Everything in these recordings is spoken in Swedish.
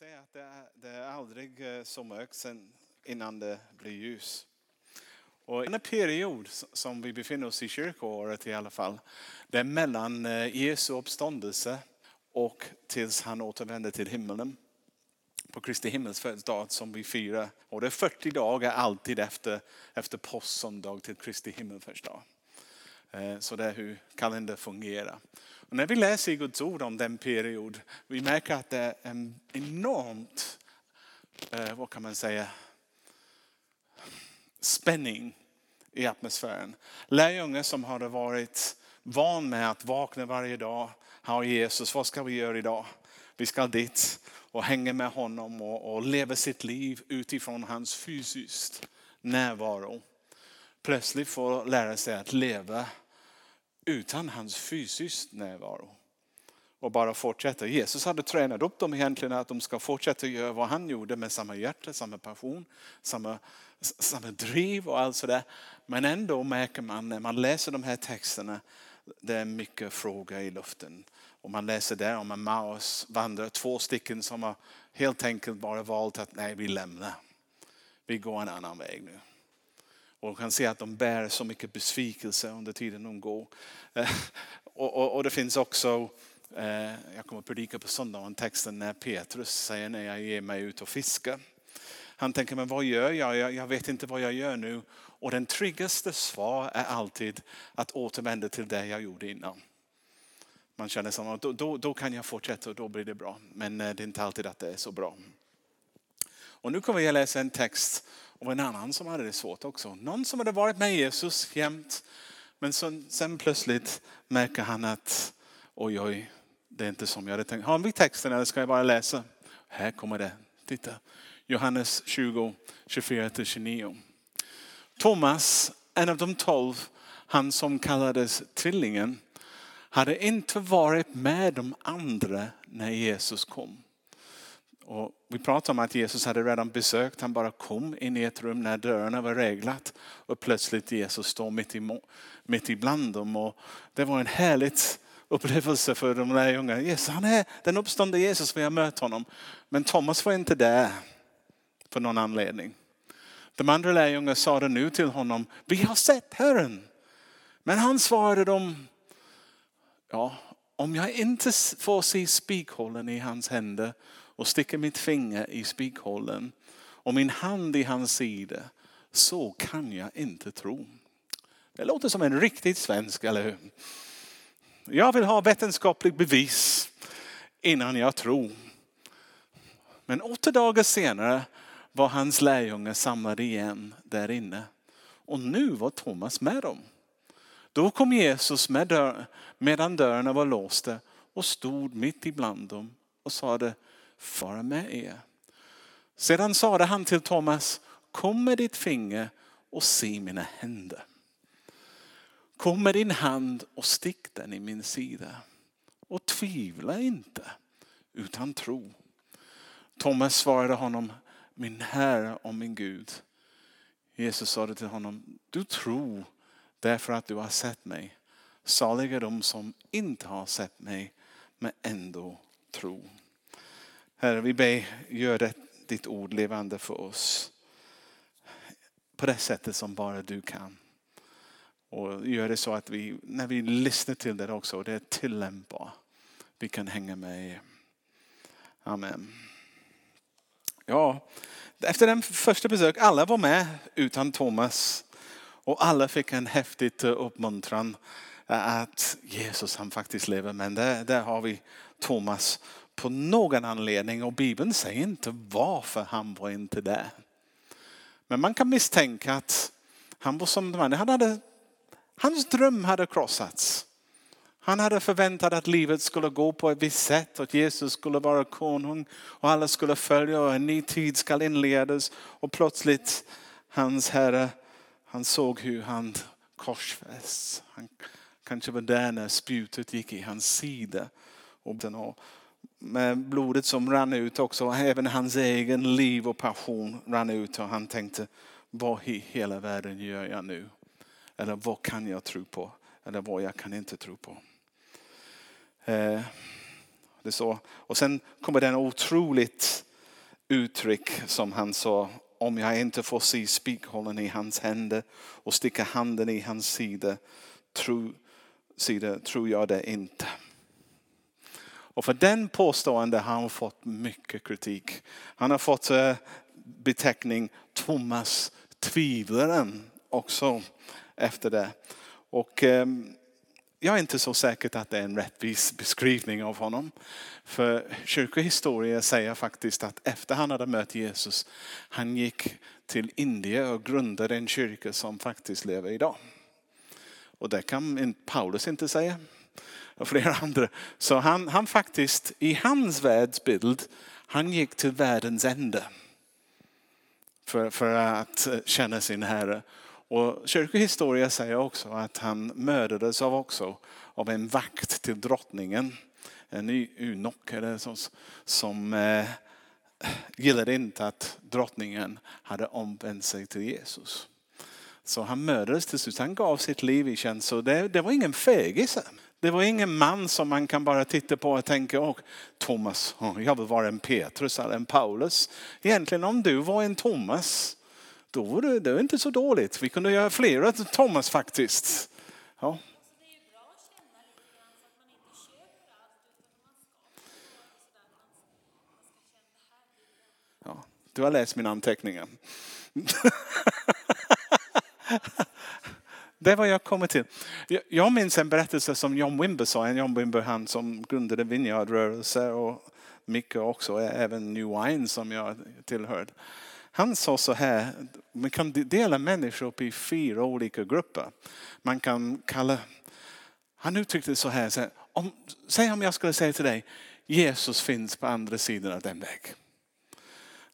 säga att det är, det är aldrig eh, så mörkt sen innan det blir ljus. Och en period som vi befinner oss i kyrkoåret i alla fall, det är mellan eh, Jesu uppståndelse och tills han återvänder till himmelen. På Kristi himmelsfärdsdag som vi firar. Och det är 40 dagar alltid efter, efter påsksöndag till Kristi himmelsfärdsdag. Eh, så det är hur kalendern fungerar. Och när vi läser i Guds ord om den period, vi märker att det är en enormt, eh, vad kan man säga, spänning i atmosfären. Lärjungar som hade varit van med att vakna varje dag, ha Jesus, vad ska vi göra idag? Vi ska dit och hänga med honom och, och leva sitt liv utifrån hans fysiskt närvaro. Plötsligt får lära sig att leva utan hans fysiska närvaro. Och bara fortsätta. Jesus hade tränat upp dem egentligen att de ska fortsätta göra vad han gjorde med samma hjärta, samma passion, samma, samma driv och allt sådär. Men ändå märker man när man läser de här texterna, det är mycket frågor i luften. Och man läser där om en Maus vandrar, två stycken som har helt enkelt bara valt att nej, vi lämnar. Vi går en annan väg nu. Och kan se att de bär så mycket besvikelse under tiden de går. Eh, och, och, och det finns också, eh, jag kommer att predika på söndag om texten när Petrus säger när jag ger mig ut och fiskar. Han tänker, men vad gör jag? jag? Jag vet inte vad jag gör nu. Och den tryggaste svar är alltid att återvända till det jag gjorde innan. Man känner som att då, då, då, kan jag fortsätta och då blir det bra. Men eh, det är inte alltid att det är så bra. Och nu kommer jag läsa en text och en annan som hade det svårt också. Någon som hade varit med Jesus jämt. Men sen, sen plötsligt märker han att oj, oj, det är inte som jag hade tänkt. Har vi texten eller ska jag bara läsa? Här kommer det. Titta. Johannes 20, 24-29. Thomas, en av de tolv, han som kallades tvillingen, hade inte varit med de andra när Jesus kom. Och vi pratar om att Jesus hade redan besökt, han bara kom in i ett rum när dörrarna var reglat och plötsligt Jesus står mitt, i, mitt ibland dem. Och det var en härlig upplevelse för de lärjungarna. Jesus, han är den uppståndne Jesus, vi har mött honom. Men Thomas var inte där för någon anledning. De andra lärjungarna sa det nu till honom, vi har sett Herren. Men han svarade dem, ja, om jag inte får se spikhålen i hans händer och sticker mitt finger i spikhålen och min hand i hans sida så kan jag inte tro. Det låter som en riktigt svensk, eller hur? Jag vill ha vetenskapligt bevis innan jag tror. Men åtta dagar senare var hans lärjungar samlade igen där inne. Och nu var Thomas med dem. Då kom Jesus med dörren, medan dörrarna var låsta och stod mitt ibland dem och sade fara med er. Sedan sade han till Thomas, kom med ditt finger och se mina händer. Kom med din hand och stick den i min sida. Och tvivla inte, utan tro. Thomas svarade honom, min Herre och min Gud. Jesus sade till honom, du tror därför att du har sett mig. Saliga de som inte har sett mig men ändå tror. Herre, vi ber, gör det, ditt ord levande för oss. På det sättet som bara du kan. Och gör det så att vi, när vi lyssnar till det också, det är tillämpbart. Vi kan hänga med. Amen. Ja, efter den första besök, alla var med utan Thomas. Och alla fick en häftig uppmuntran att Jesus han faktiskt lever. Men det, det har vi Thomas på någon anledning och Bibeln säger inte varför han var inte där. Men man kan misstänka att han var som han hade, hans dröm hade krossats. Han hade förväntat att livet skulle gå på ett visst sätt och att Jesus skulle vara konung och alla skulle följa och en ny tid ska inledas. Och plötsligt hans herre, han såg hur han korsfästs. Han kanske var där när spjutet gick i hans sida. Och med blodet som rann ut också, även hans egen liv och passion rann ut och han tänkte, vad i hela världen gör jag nu? Eller vad kan jag tro på? Eller vad jag kan inte tro på. Eh, det så. Och sen kommer den otroligt uttryck som han sa, om jag inte får se spikhålen i hans händer och sticka handen i hans sida, tro, sida tror jag det inte. Och för den påstående har han fått mycket kritik. Han har fått eh, beteckning Thomas tvivlaren också efter det. Och ehm, jag är inte så säker att det är en rättvis beskrivning av honom. För kyrkohistoria säger faktiskt att efter han hade mött Jesus, han gick till Indien och grundade en kyrka som faktiskt lever idag. Och det kan Paulus inte säga. Och flera andra. Så han, han faktiskt, i hans världsbild, han gick till världens ände. För, för att känna sin Herre. Och kyrkohistoria säger också att han mördades av också av en vakt till drottningen. En unok som, som eh, gillade inte att drottningen hade omvänt sig till Jesus. Så han mördades till slut. Han gav sitt liv i tjänst. Så det, det var ingen fegis. Det var ingen man som man kan bara titta på och tänka, oh, Thomas, jag vill vara en Petrus eller en Paulus. Egentligen om du var en Thomas, då var det, det var inte så dåligt. Vi kunde göra flera Thomas faktiskt. Ja. Ja, du har läst mina anteckningar. Det är vad jag kommer till. Jag minns en berättelse som John Wimber sa. En John Wimber han som grundade Vineyardrörelse och mycket också, även New Wine som jag tillhörde. Han sa så här, man kan dela människor upp i fyra olika grupper. Man kan kalla, han uttryckte det så här, så här om, säg om jag skulle säga till dig, Jesus finns på andra sidan av den väg.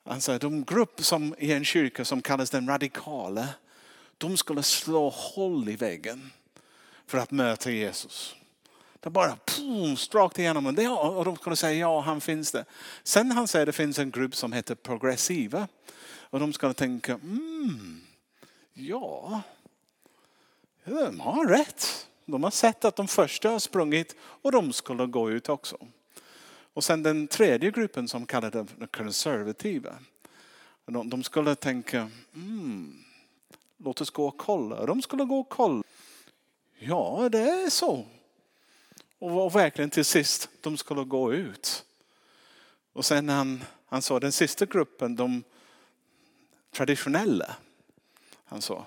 Han sa, de grupp som i en kyrka som kallas den radikala, de skulle slå hål i väggen för att möta Jesus. Det bara boom, strakt igenom och de skulle säga ja, han finns där. Sen han säger det finns en grupp som heter progressiva och de skulle tänka, mm, ja, de har rätt. De har sett att de första har sprungit och de skulle gå ut också. Och sen den tredje gruppen som kallades de konservativa. De, skulle tänka, mm, låt oss gå och kolla. De skulle gå och kolla. Ja, det är så. Och verkligen till sist, de skulle gå ut. Och sen han, han sa den sista gruppen, de traditionella, han sa,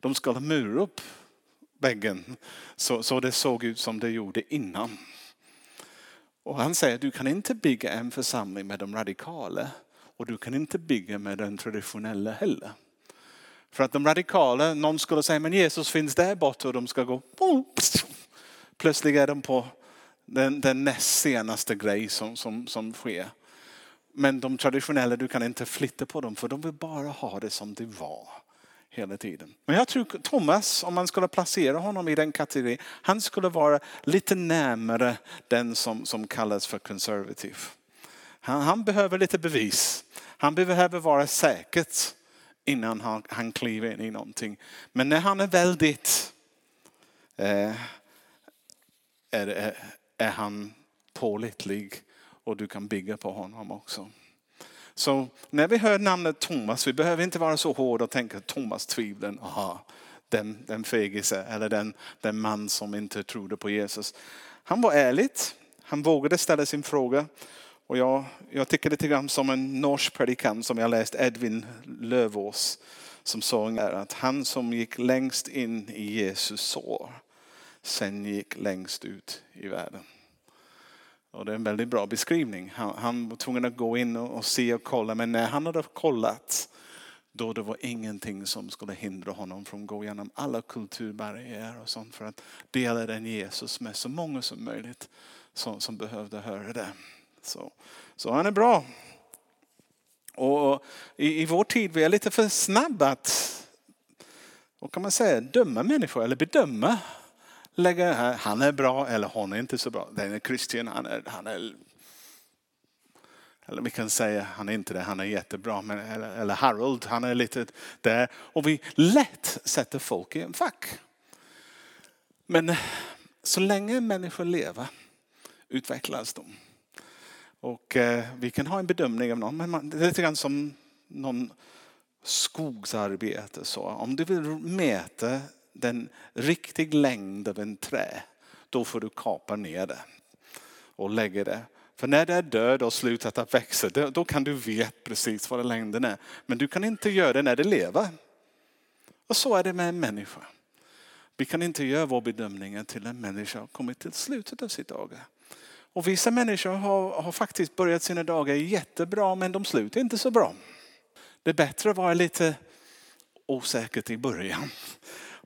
de skulle mura upp väggen så, så det såg ut som det gjorde innan. Och han säger, du kan inte bygga en församling med de radikala och du kan inte bygga med den traditionella heller. För att de radikala, någon skulle säga men Jesus finns där borta och de ska gå Plötsligt är de på den, den näst senaste grej som, som, som sker. Men de traditionella, du kan inte flytta på dem för de vill bara ha det som det var hela tiden. Men jag tror Thomas, om man skulle placera honom i den kategorin, han skulle vara lite närmare den som, som kallas för konservativ. Han, han behöver lite bevis. Han behöver vara säker innan han, han kliver in i någonting. Men när han är väldigt, eh, är, är, är han pålitlig och du kan bygga på honom också. Så när vi hör namnet Thomas, vi behöver inte vara så hårda och tänka Thomas tvivlen, aha, den, den fegise eller den, den man som inte trodde på Jesus. Han var ärlig, han vågade ställa sin fråga och jag, jag tycker lite grann som en norsk predikant som jag läst, Edvin Lövås, som sa att han som gick längst in i Jesus sår, sen gick längst ut i världen. Och det är en väldigt bra beskrivning. Han, han var tvungen att gå in och, och se och kolla, men när han hade kollat då det var ingenting som skulle hindra honom från att gå igenom alla kulturbarriärer och sånt för att dela den Jesus med så många som möjligt som, som behövde höra det. Så, så han är bra. Och i, i vår tid vi är lite för snabba att vad kan man säga, döma människor eller bedöma. Lägga här, han är bra eller hon är inte så bra. Den är Christian, han är, han är eller vi kan säga, han är inte det, han är jättebra. Men, eller, eller Harold, han är lite där. Och vi lätt sätter folk i en fack. Men så länge människor lever utvecklas de. Och eh, vi kan ha en bedömning av någon, men man, det är lite grann som någon skogsarbete. Så. Om du vill mäta den riktiga längden av en trä, då får du kapa ner det och lägga det. För när det är död och slutat att växa, då kan du veta precis vad längden är. Men du kan inte göra det när det lever. Och så är det med en människa. Vi kan inte göra vår bedömning till en människa har kommit till slutet av sitt dagar. Och vissa människor har, har faktiskt börjat sina dagar jättebra men de slutar inte så bra. Det är bättre att vara lite osäker i början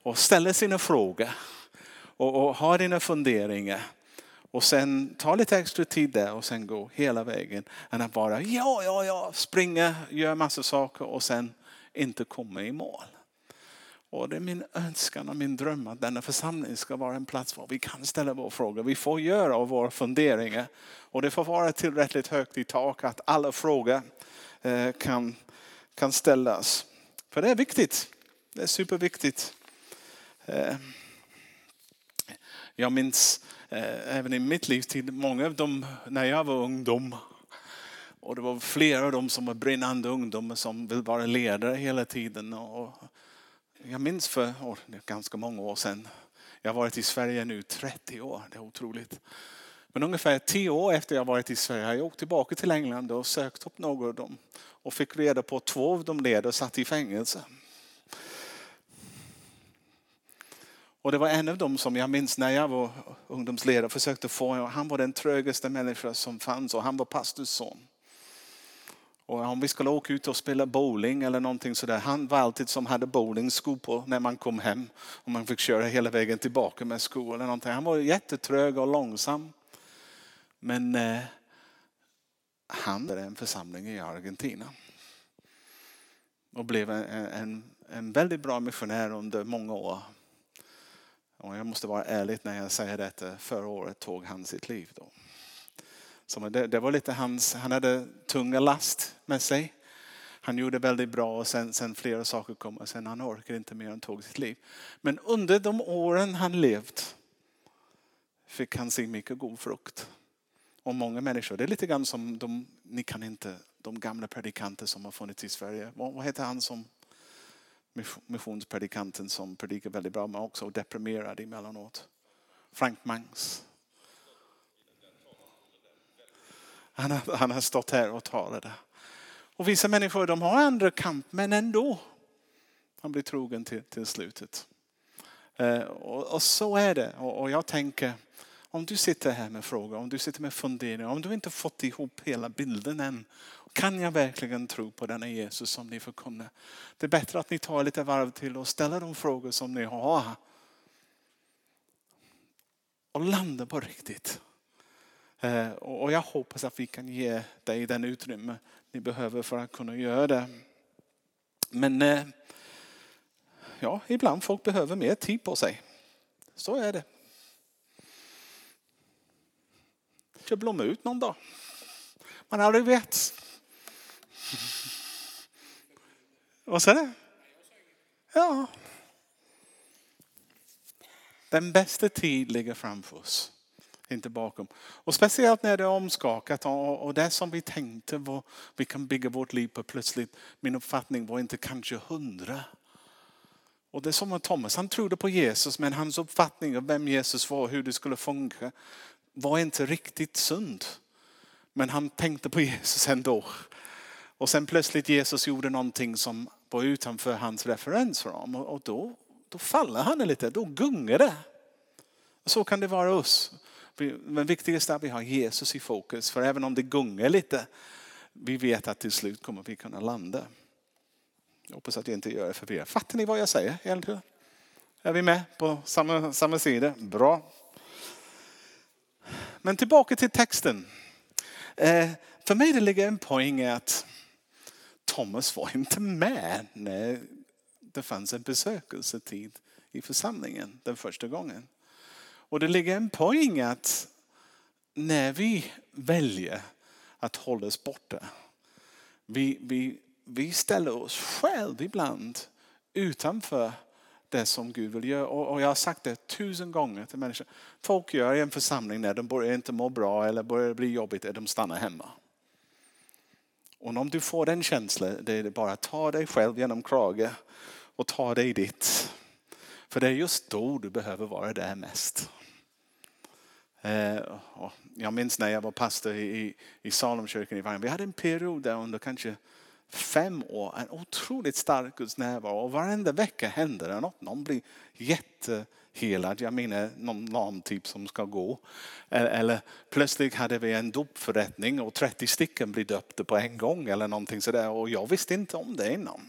och ställa sina frågor och, och ha dina funderingar och sen ta lite extra tid där och sen gå hela vägen. Än att bara ja, ja, ja, springa, göra massa saker och sen inte komma i mål. Och det är min önskan och min dröm att denna församling ska vara en plats var vi kan ställa våra frågor. Vi får göra våra funderingar. Och det får vara tillräckligt högt i tak att alla frågor eh, kan, kan ställas. För det är viktigt. Det är superviktigt. Eh, jag minns eh, även i mitt livstid, många av dem när jag var ungdom och det var flera av dem som var brinnande ungdomar som vill vara ledare hela tiden. Och jag minns för oh, ganska många år sedan, jag har varit i Sverige nu 30 år, det är otroligt. Men ungefär 10 år efter jag varit i Sverige har jag åkt tillbaka till England och sökt upp några av dem. Och fick reda på att två av dem ledare satt i fängelse. Och det var en av dem som jag minns när jag var ungdomsledare försökte få, han var den trögaste människa som fanns och han var pastors son. Och om vi skulle åka ut och spela bowling eller någonting sådär. Han var alltid som hade bowlingskor på när man kom hem. Och man fick köra hela vägen tillbaka med skor eller någonting. Han var jättetrög och långsam. Men eh, han är en församling i Argentina. Och blev en, en, en väldigt bra missionär under många år. Och jag måste vara ärlig när jag säger detta. Eh, förra året tog han sitt liv. Då. Så det, det var lite hans, han hade tunga last med sig. Han gjorde väldigt bra och sen, sen flera saker kom och sen han orkade inte mer än tog sitt liv. Men under de åren han levt fick han se mycket god frukt. Och många människor, det är lite grann som de, ni kan inte, de gamla predikanter som har funnits i Sverige. Vad, vad heter han som missionspredikanten som predikar väldigt bra men också deprimerad emellanåt? Frank Mangs. Han har, han har stått här och talat. Och vissa människor de har andra kamp men ändå. Han blir trogen till, till slutet. Eh, och, och, så är det. Och, och, jag tänker, om du sitter här med frågor, om du sitter med funderingar, om du inte fått ihop hela bilden än. Kan jag verkligen tro på denna Jesus som ni förkunnar? Det är bättre att ni tar lite varv till och ställer de frågor som ni har. Och landa på riktigt. Eh, och jag hoppas att vi kan ge dig den utrymme ni behöver för att kunna göra det. Men eh, ja, ibland folk behöver mer tid på sig. Så är det. Kanske blomma ut någon dag. Man aldrig vet. Vad säger du? Ja. Den bästa tid ligger framför oss inte bakom. Och speciellt när det är omskakat och det som vi tänkte var vi kan bygga vårt liv på plötsligt, min uppfattning var inte kanske hundra. Och det är som med Thomas, han trodde på Jesus men hans uppfattning av vem Jesus var och hur det skulle funka var inte riktigt sund. Men han tänkte på Jesus ändå. Och sen plötsligt Jesus gjorde någonting som var utanför hans referensram och då, då faller han lite, då gungar det. Så kan det vara oss. Men viktigast är att vi har Jesus i fokus. För även om det gungar lite, vi vet att till slut kommer vi kunna landa. Jag hoppas att jag inte gör er förvirrade. Fattar ni vad jag säger egentligen? Är vi med på samma, samma sida? Bra. Men tillbaka till texten. Eh, för mig det ligger en poäng i att Thomas var inte med när det fanns en besökelsetid i församlingen den första gången. Och det ligger en poäng att när vi väljer att hålla oss borta, vi, vi, vi ställer oss själva ibland utanför det som Gud vill göra. Och, jag har sagt det tusen gånger till människor. Folk gör i en församling när de börjar inte må bra eller börjar bli jobbigt, är de stannar hemma. Och om du får den känslan, det är bara att ta dig själv genom krage och ta dig dit. För det är just då du behöver vara där mest. Eh, jag minns när jag var pastor i, i i Vargen. Vi hade en period där under kanske fem år, en otroligt stark Guds närvaro. Och varenda vecka händer det något. Någon blir jättehelad. Jag menar någon lam typ som ska gå. Eller plötsligt hade vi en dopförrättning och 30 stycken blir döpta på en gång eller någonting sådär. Och jag visste inte om det innan.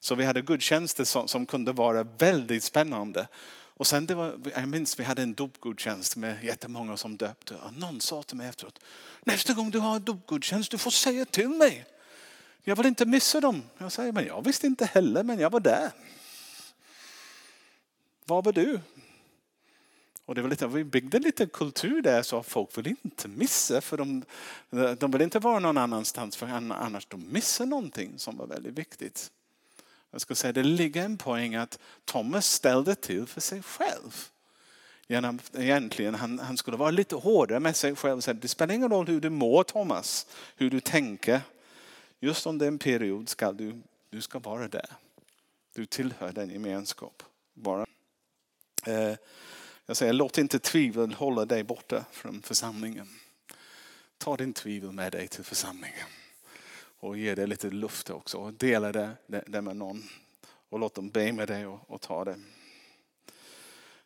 Så vi hade gudstjänster som, som kunde vara väldigt spännande. Och sen det var, jag minns vi hade en dopgudstjänst med jättemånga som döpte. Och någon sa till mig efteråt, nästa gång du har en dopgudstjänst du får säga till mig. Jag vill inte missa dem. Jag säger, men jag visste inte heller, men jag var där. Var var du? Och det var lite, vi byggde lite kultur där så folk vill inte missa för de, de vill inte vara någon annanstans för annars de missar någonting som var väldigt viktigt. Jag ska säga det ligger en poäng att Thomas ställde till för sig själv. Egentligen, han, han skulle vara lite hårdare med sig själv. Det spelar ingen roll hur du mår Thomas, hur du tänker. Just under en period ska du, du ska vara där. Du tillhör den gemenskap. Bara. Eh, jag säger, låt inte tvivel hålla dig borta från församlingen. Ta din tvivel med dig till församlingen. Och ge det lite luft också. Och dela det, det, med någon. Och låt dem be med dig och, och ta det.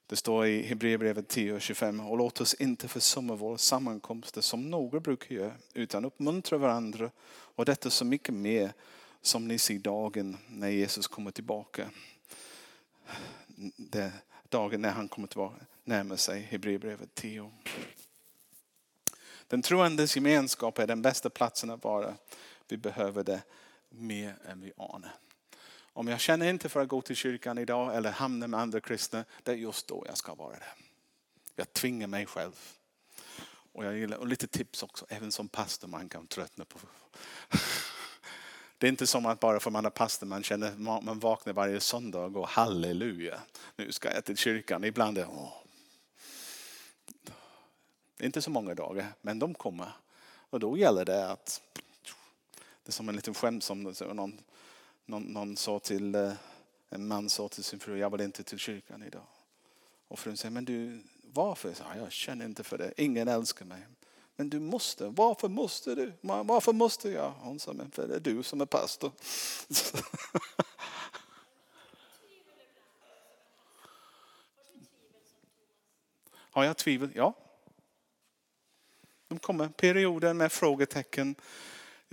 Det står i Hebreerbrevet 10 och 25. Och låt oss inte försumma våra sammankomster som några brukar göra. Utan uppmuntra varandra. Och detta så mycket mer som ni ser dagen när Jesus kommer tillbaka. Det, dagen när han kommer tillbaka närmar sig Hebreerbrevet 10. Den troendes gemenskap är den bästa platsen att vara. Vi behöver det mer än vi anar. Om jag känner inte för att gå till kyrkan idag eller hamna med andra kristna, det är just då jag ska vara där. Jag tvingar mig själv. Och jag gillar, och lite tips också, även som pastor man kan tröttna på. Det är inte som att bara för man är pastor man känner man vaknar varje söndag och går halleluja. Nu ska jag till kyrkan. Ibland är det, är Inte så många dagar, men de kommer. Och då gäller det att det är som en liten skämt som någon, någon, någon sa till, eh, en man sa till sin fru, jag vill inte till kyrkan idag. Och frun säger, men du, varför? Jag, jag känner inte för det, ingen älskar mig. Men du måste, varför måste du? Varför måste jag? Hon sa, men för det är du som är pastor. Har jag tvivel? Ja. De kommer perioder med frågetecken.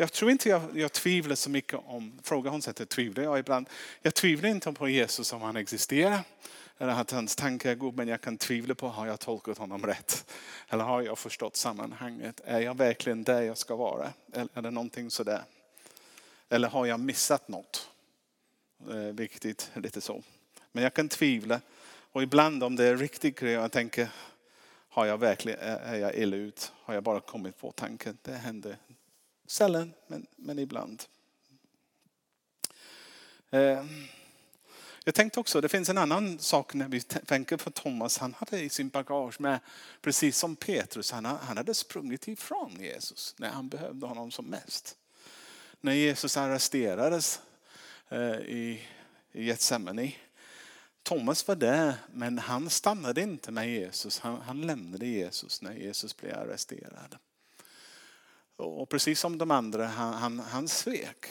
Jag tror inte jag, jag tvivlar så mycket om, fråga hon sätter tvivlar jag ibland. Jag tvivlar inte på Jesus om han existerar. Eller att hans tankar är god, men jag kan tvivla på, har jag tolkat honom rätt? Eller har jag förstått sammanhanget? Är jag verkligen där jag ska vara? Eller är det någonting sådär? Eller har jag missat något? Eh, viktigt, lite så. Men jag kan tvivla. Och ibland om det är riktigt grej, jag tänker, har jag verkligen, är jag illa ut? Har jag bara kommit på tanken? Det händer Sällan, men, men ibland. Eh, jag tänkte också, det finns en annan sak när vi tänker på Thomas. Han hade i sin bagage med, precis som Petrus, han, han hade sprungit ifrån Jesus när han behövde honom som mest. När Jesus arresterades eh, i, i Getsemane. Thomas var där, men han stannade inte med Jesus. Han, han lämnade Jesus när Jesus blev arresterad. Och precis som de andra, han, han, han svek.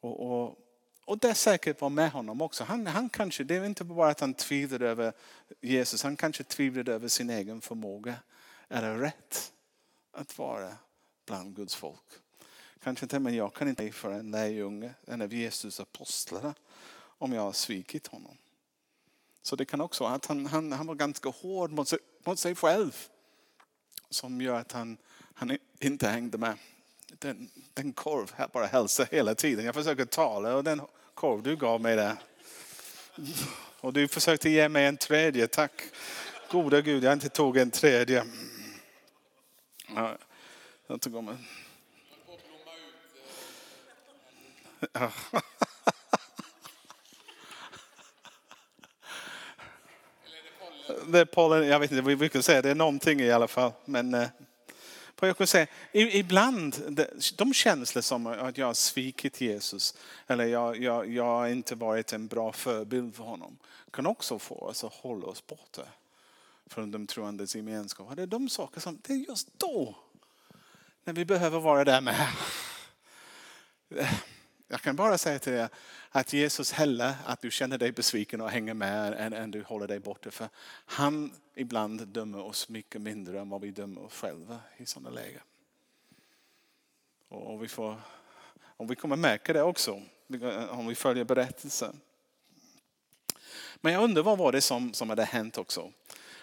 Och, och, och det säkert var med honom också. Han, han kanske, det är inte bara att han tvivlade över Jesus, han kanske tvivlade över sin egen förmåga. Är det rätt att vara bland Guds folk? Kanske inte, men jag kan inte för en lärjunge, en av Jesus apostlar, om jag har svikit honom. Så det kan också vara att han, han, han var ganska hård mot sig, mot sig själv. Som gör att han han inte hängde med. Den, den korv här bara hälsar hela tiden. Jag försöker tala och den korv du gav mig där. Och du försökte ge mig en tredje, tack. gode Gud, jag inte tog en tredje. Jag tog om en. Det är pollen, jag vet inte, vi brukar säga det är någonting i alla fall. Men eh, eh, jag kan säga, ibland, de känslor som att jag har svikit Jesus eller jag, jag, jag har inte varit en bra förebild för honom kan också få oss att hålla oss borta från de troendes gemenskap. Det är de saker som, det är just då när vi behöver vara där med. Jag kan bara säga till dig att Jesus hellre att du känner dig besviken och hänger med än, än du håller dig borta. För han ibland dömer oss mycket mindre än vad vi dömer oss själva i sådana lägen. Och vi får, och vi kommer märka det också, om vi följer berättelsen. Men jag undrar vad var det som, som hade hänt också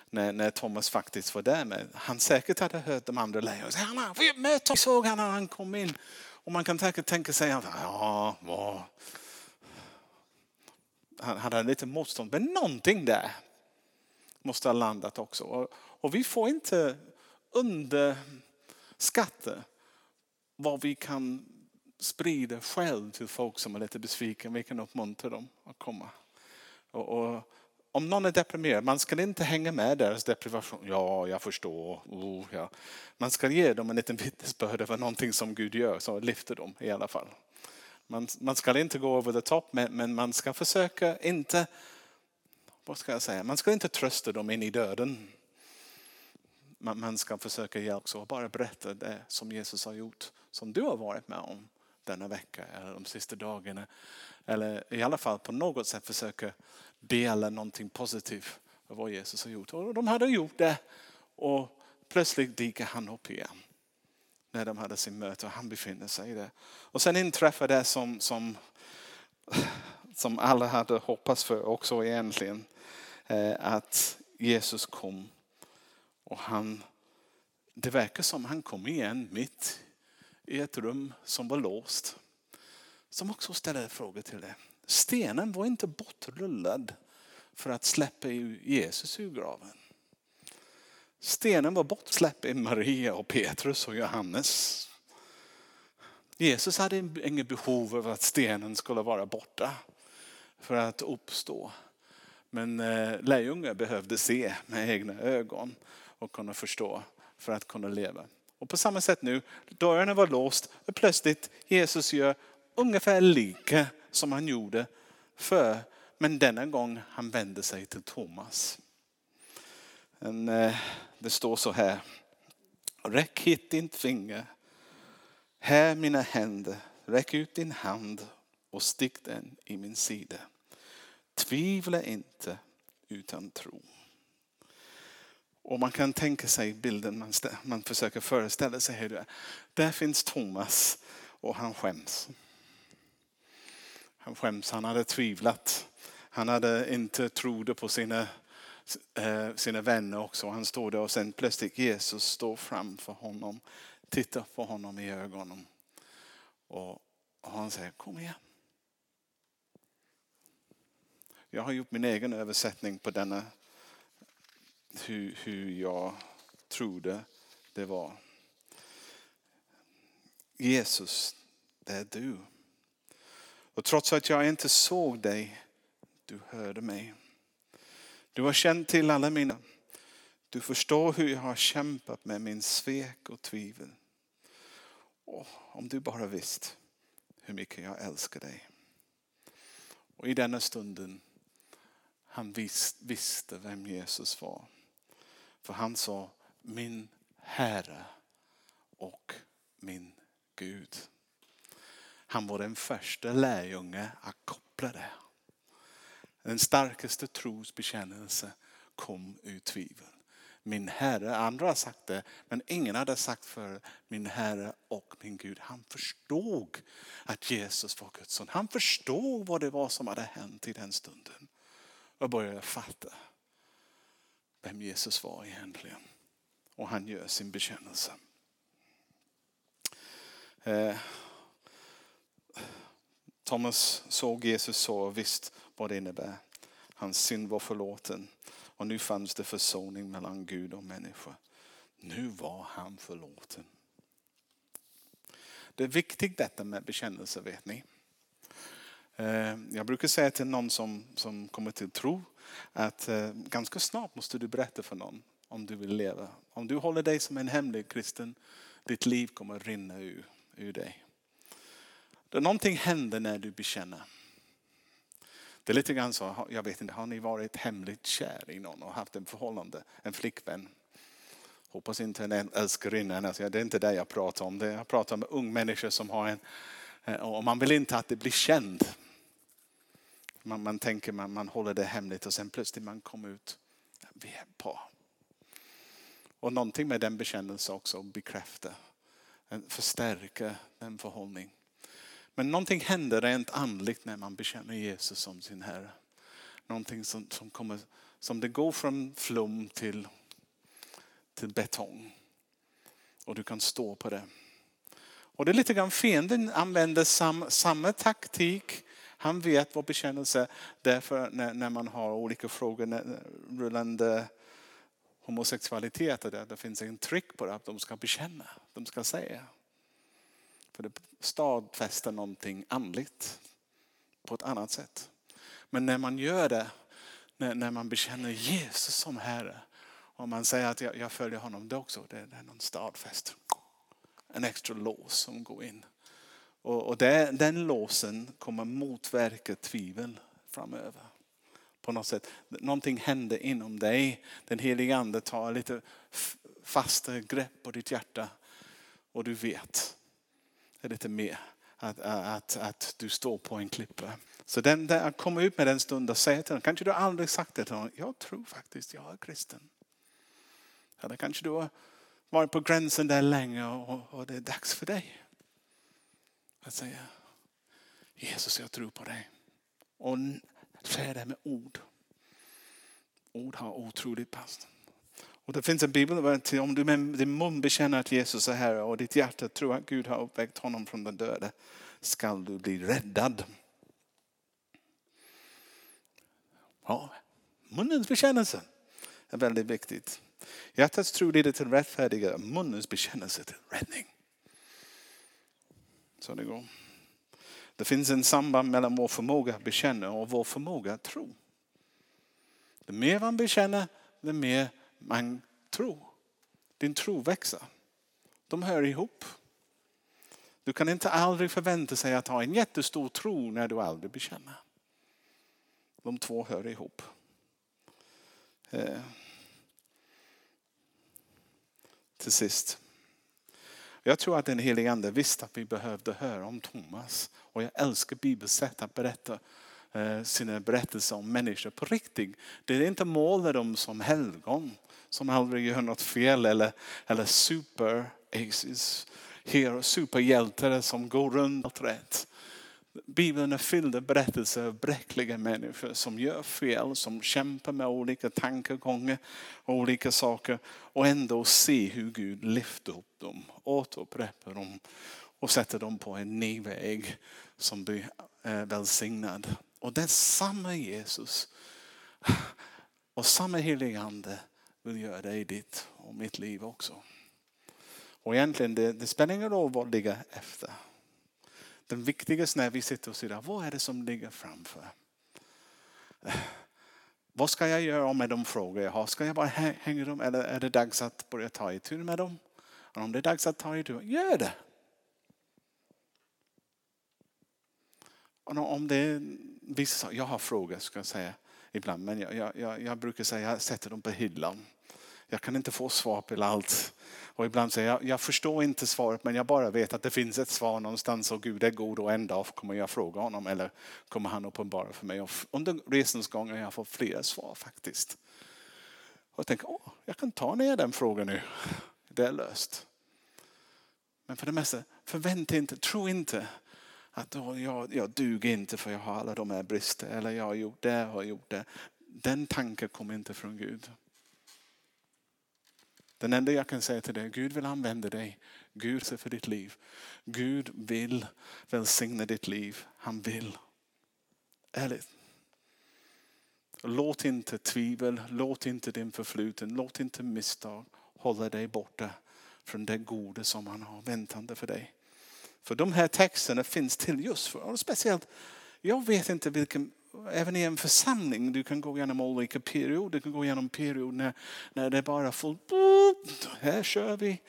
när, när Thomas faktiskt var där med. Han säkert hade hört de andra lärjungarna säga, vi såg han när han kom in. Och man kan tänka, tänka sig, ja, vad. Han hade lite motstånd, men någonting där måste ha landat också. Och vi får inte underskatta vad vi kan sprida själv till folk som är lite besvikna. Vi kan uppmuntra dem att komma. Och, och, om någon är deprimerad, man ska inte hänga med deras deprivation. Ja, jag förstår. Oh, ja. Man ska ge dem en liten vittnesbörd över någonting som Gud gör, så lyfter dem i alla fall. Man, man ska inte gå över the top, men, men man ska försöka inte, vad ska jag säga, man ska inte trösta dem in i döden. Man, man ska försöka hjälpa och bara berätta det som Jesus har gjort, som du har varit med om denna vecka eller de sista dagarna. Eller i alla fall på något sätt försöka dela någonting positivt av vad Jesus har gjort. Och de hade gjort det och plötsligt dyker han upp igen. När de hade sin möte och han befinner sig där. Och sen inträffar det som, som, som alla hade hoppats för också egentligen. Eh, att Jesus kom och han, det verkar som han kom igen mitt i ett rum som var låst. Som också ställer frågor till det. Stenen var inte bortrullad för att släppa Jesus ur graven. Stenen var bortsläppt i Maria och Petrus och Johannes. Jesus hade inget behov av att stenen skulle vara borta för att uppstå. Men eh, lärjungar behövde se med egna ögon och kunna förstå för att kunna leva. Och på samma sätt nu, dörrarna var låst och plötsligt Jesus gör ungefär lika som han gjorde för. Men denna gång han vände sig till Thomas. En, eh, det står så här. Räck hit ditt finger. Här mina händer. Räck ut din hand och stick den i min sida. Tvivla inte utan tro. Och man kan tänka sig bilden, man, man försöker föreställa sig hur det är. Där finns Thomas och han skäms. Han skäms, han hade tvivlat. Han hade inte trott på sina, eh, sina vänner också. Han står där och sen plötsligt Jesus står framför honom, tittar på honom i ögonen. Och han säger kom igen. Jag har gjort min egen översättning på denna, hur, hur jag trodde det var. Jesus, det är du. Och trots att jag inte såg dig, du hörde mig. Du har känt till alla mina. Du förstår hur jag har kämpat med min svek och tvivel. Och om du bara visste hur mycket jag älskar dig. Och i denna stunden, han visste vem Jesus var. För han sa min Herre och min Gud. Han var den första lärjunge att koppla det. Den starkaste trosbekännelse kom ur tvivel. Min Herre, andra har sagt det, men ingen hade sagt för min Herre och min Gud. Han förstod att Jesus var Guds son. Han förstod vad det var som hade hänt i den stunden. Och började fatta vem Jesus var egentligen. Och han gör sin bekännelse. Eh, Thomas såg Jesus så och visste vad det innebär. Hans synd var förlåten och nu fanns det försoning mellan Gud och människa. Nu var han förlåten. Det är viktigt detta med bekännelse vet ni. Eh, jag brukar säga till någon som, som kommer till tro att eh, ganska snart måste du berätta för någon om du vill leva. Om du håller dig som en hemlig kristen, ditt liv kommer att rinna ur, ur dig. Någonting händer när du bekänner. Det är lite grann så, jag vet inte, har ni varit hemligt kär i någon och haft en förhållande, en flickvän? Hoppas inte en älskarinna, alltså, det är inte det jag pratar om. jag pratar om ung människor som har en, eh, och man vill inte att det blir känt. Man, man tänker man, man håller det hemligt och sen plötsligt man kommer ut, vi är på. Och någonting med den bekännelsen också bekräftar, förstärker den förhållning. Men någonting händer rent andligt när man bekänner Jesus som sin Herre. Någonting som, som, kommer, som det går från flum till, till betong. Och du kan stå på det. Och det är lite grann fienden använder sam, samma taktik. Han vet vad bekännelse är. Därför när, när man har olika frågor rullande homosexualitet, det, det finns en trick på det att de ska bekänna, de ska säga. För det stadfäster någonting andligt på ett annat sätt. Men när man gör det, när, när man bekänner Jesus som Herre och man säger att jag, jag följer honom, det också det, det är någon stadfäst. En extra lås som går in. Och, och det, den låsen kommer motverka tvivel framöver. På något sätt. Någonting händer inom dig. Den helige ande tar lite fastare grepp på ditt hjärta. Och du vet är lite mer. Att, att, att du står på en klippa. Så den, där, att komma ut med den stunden och säga till honom, kanske du aldrig sagt det till honom, jag tror faktiskt jag är kristen. Eller kanske du har varit på gränsen där länge och, och det är dags för dig. Att säga, Jesus jag tror på dig. Och säga det med ord. Ord har otroligt pass. Och det finns en bibel till om du med din mun bekänner att Jesus är Herre och ditt hjärta tror att Gud har uppväckt honom från den döde skall du bli räddad. Ja, munnens bekännelse är väldigt viktigt. Hjärtats tro leder till rättfärdiga, munnens bekännelse till räddning. Så det går. Det finns en samband mellan vår förmåga att bekänna och vår förmåga att tro. Det mer man bekänner, det mer man tror. Din tro växer. De hör ihop. Du kan inte aldrig förvänta sig att ha en jättestor tro när du aldrig bekänner. De två hör ihop. Eh. Till sist. Jag tror att den helige ande visste att vi behövde höra om Thomas. Och jag älskar Bibelns sätt att berätta Eh, sina berättelser om människor på riktigt. Det är inte måla dem som helgon som aldrig gör något fel eller, eller super aces, hero, superhjältar som går runt allt rätt. Bibeln är fylld av berättelser av bräckliga människor som gör fel, som kämpar med olika tankegångar och olika saker och ändå se hur Gud lyfter upp dem, återupprättar dem och sätter dem på en ny väg som blir eh, välsignad. Och det är samma Jesus och samma helige ande vill göra det i ditt och mitt liv också. Och egentligen, det, det spelar ingen roll vad ligger efter. Den viktigaste när vi sitter och säger, vad är det som ligger framför? Vad ska jag göra med de frågor jag har? Ska jag bara hänga dem eller är det dags att börja ta itu med dem? Och om det är dags att ta itu, gör det. Och om det är vissa jag har frågor ska jag säga ibland, men jag, jag, jag brukar säga jag sätter dem på hyllan. Jag kan inte få svar på allt. Och ibland säger jag, jag förstår inte svaret men jag bara vet att det finns ett svar någonstans och Gud är god och en dag kommer jag fråga honom eller kommer han uppenbara för mig. Och under resans gång har jag fått flera svar faktiskt. Och jag tänker, åh, jag kan ta ner den frågan nu. Det är löst. Men för det mesta, förvänta inte, tro inte att oh, jag, jag duger inte för jag har alla de här brister eller jag har gjort det, har gjort det. Den tanken kommer inte från Gud. Den enda jag kan säga till dig, Gud vill använda dig. Gud ser för ditt liv. Gud vill välsigna ditt liv. Han vill. Ärligt. Låt inte tvivel, låt inte din förfluten, låt inte misstag hålla dig borta från det goda som han har väntande för dig. För de här texterna finns till just för, och speciellt, jag vet inte vilken även i en församling, du kan gå igenom olika perioder. Du kan gå igenom perioder när, när det bara är fullt. Här kör vi.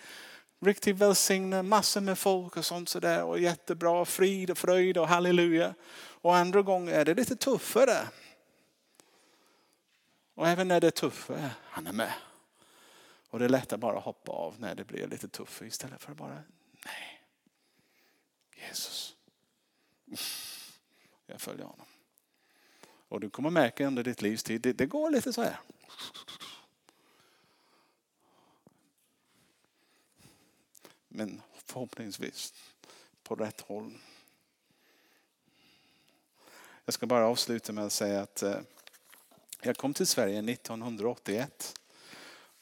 Riktigt välsignat, massor med folk och sånt sådär. Och jättebra, frid och fröjd och halleluja. Och andra gånger är det lite tuffare. Och även när det är tuffare, han är med. Och det är lätt att bara hoppa av när det blir lite tuffare istället för att bara, nej. Jesus. Jag följer honom. Och du kommer märka under ditt livs tid, det, det går lite så här. Men förhoppningsvis på rätt håll. Jag ska bara avsluta med att säga att eh, jag kom till Sverige 1981.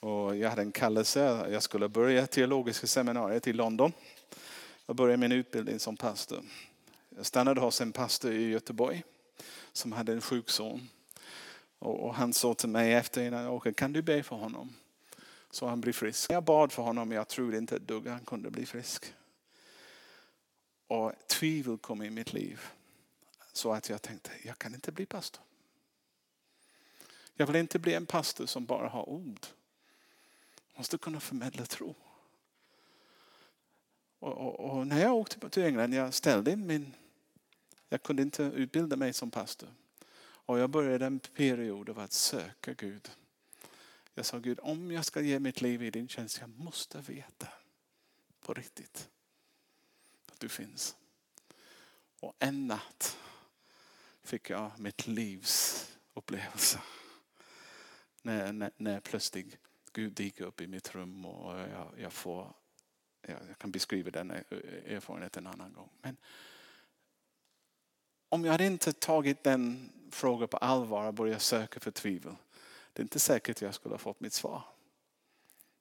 Och jag hade en kallelse, jag skulle börja teologiska seminariet i London. Jag började min utbildning som pastor. Jag stannade hos en pastor i Göteborg som hade en sjuk son. Och han sa till mig efter innan jag åker, kan du be för honom? Så han blir frisk. Jag bad för honom, jag trodde inte ett dugg han kunde bli frisk. Och tvivel kom i mitt liv. Så att jag tänkte, jag kan inte bli pastor. Jag vill inte bli en pastor som bara har ord. Jag måste kunna förmedla tro. Och, och, och, när jag åkte till England, jag ställde in min... Jag kunde inte utbilda mig som pastor. Och jag började en period av att söka Gud. Jag sa Gud, om jag ska ge mitt liv i din tjänst, jag måste veta på riktigt att du finns. Och en natt fick jag mitt livs upplevelse. När, när, när plötsligt Gud dyker upp i mitt rum och jag, jag får, jag, kan beskriva den eh, erfarenheten en annan gång. Men om jag hade inte tagit den frågan på allvar och börjat söka för tvivel, det är inte säkert att jag skulle ha fått mitt svar.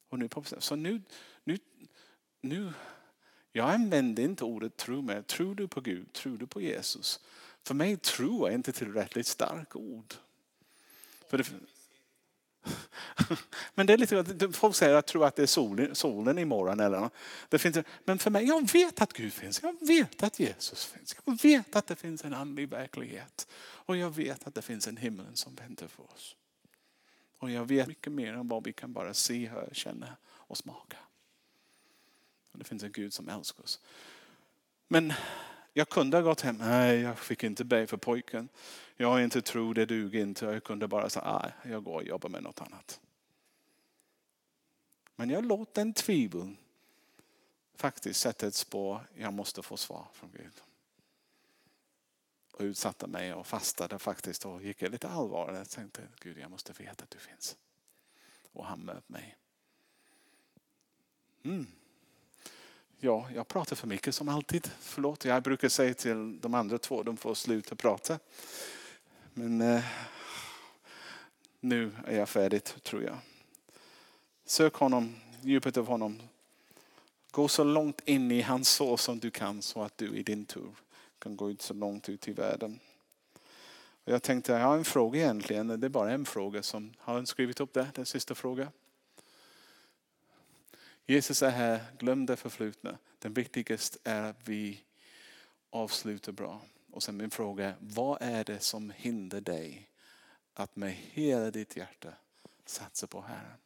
Och nu, så nu, nu, nu, jag använder inte ordet tro mer. Tror du på Gud? Tror du på Jesus? För mig tro är inte tillräckligt starkt ord. För det, men det är lite, folk säger att tror att det är solen, solen imorgon. Eller det finns, men för mig, jag vet att Gud finns. Jag vet att Jesus finns. Jag vet att det finns en andlig verklighet. Och jag vet att det finns en himmel som väntar för oss. Och jag vet mycket mer än vad vi kan bara se, höra, känna och smaka. Och det finns en Gud som älskar oss. Men jag kunde ha gått hem. Nej, jag fick inte be för pojken. Jag inte tro, det duger inte. Jag kunde bara säga, nej, jag går och jobbar med något annat. Men jag låter en tvivel faktiskt sätta ett spår. Jag måste få svar från Gud. Och utsatte mig och fastade faktiskt och gick lite allvarligt. Jag tänkte, Gud jag måste veta att du finns. Och han möt mig. Mm. Ja, jag pratar för mycket som alltid. Förlåt, jag brukar säga till de andra två, de får sluta prata. Men eh, nu är jag färdig tror jag. Sök honom, djupet av honom. Gå så långt in i hans sår som du kan så att du i din tur kan gå ut så långt ut i världen. Jag tänkte, jag har en fråga egentligen. Det är bara en fråga som har skrivit upp det, den sista frågan. Jesus är här, glöm det förflutna. Den viktigaste är att vi avslutar bra. Och sen min fråga är, vad är det som hindrar dig att med hela ditt hjärta satsa på Herren?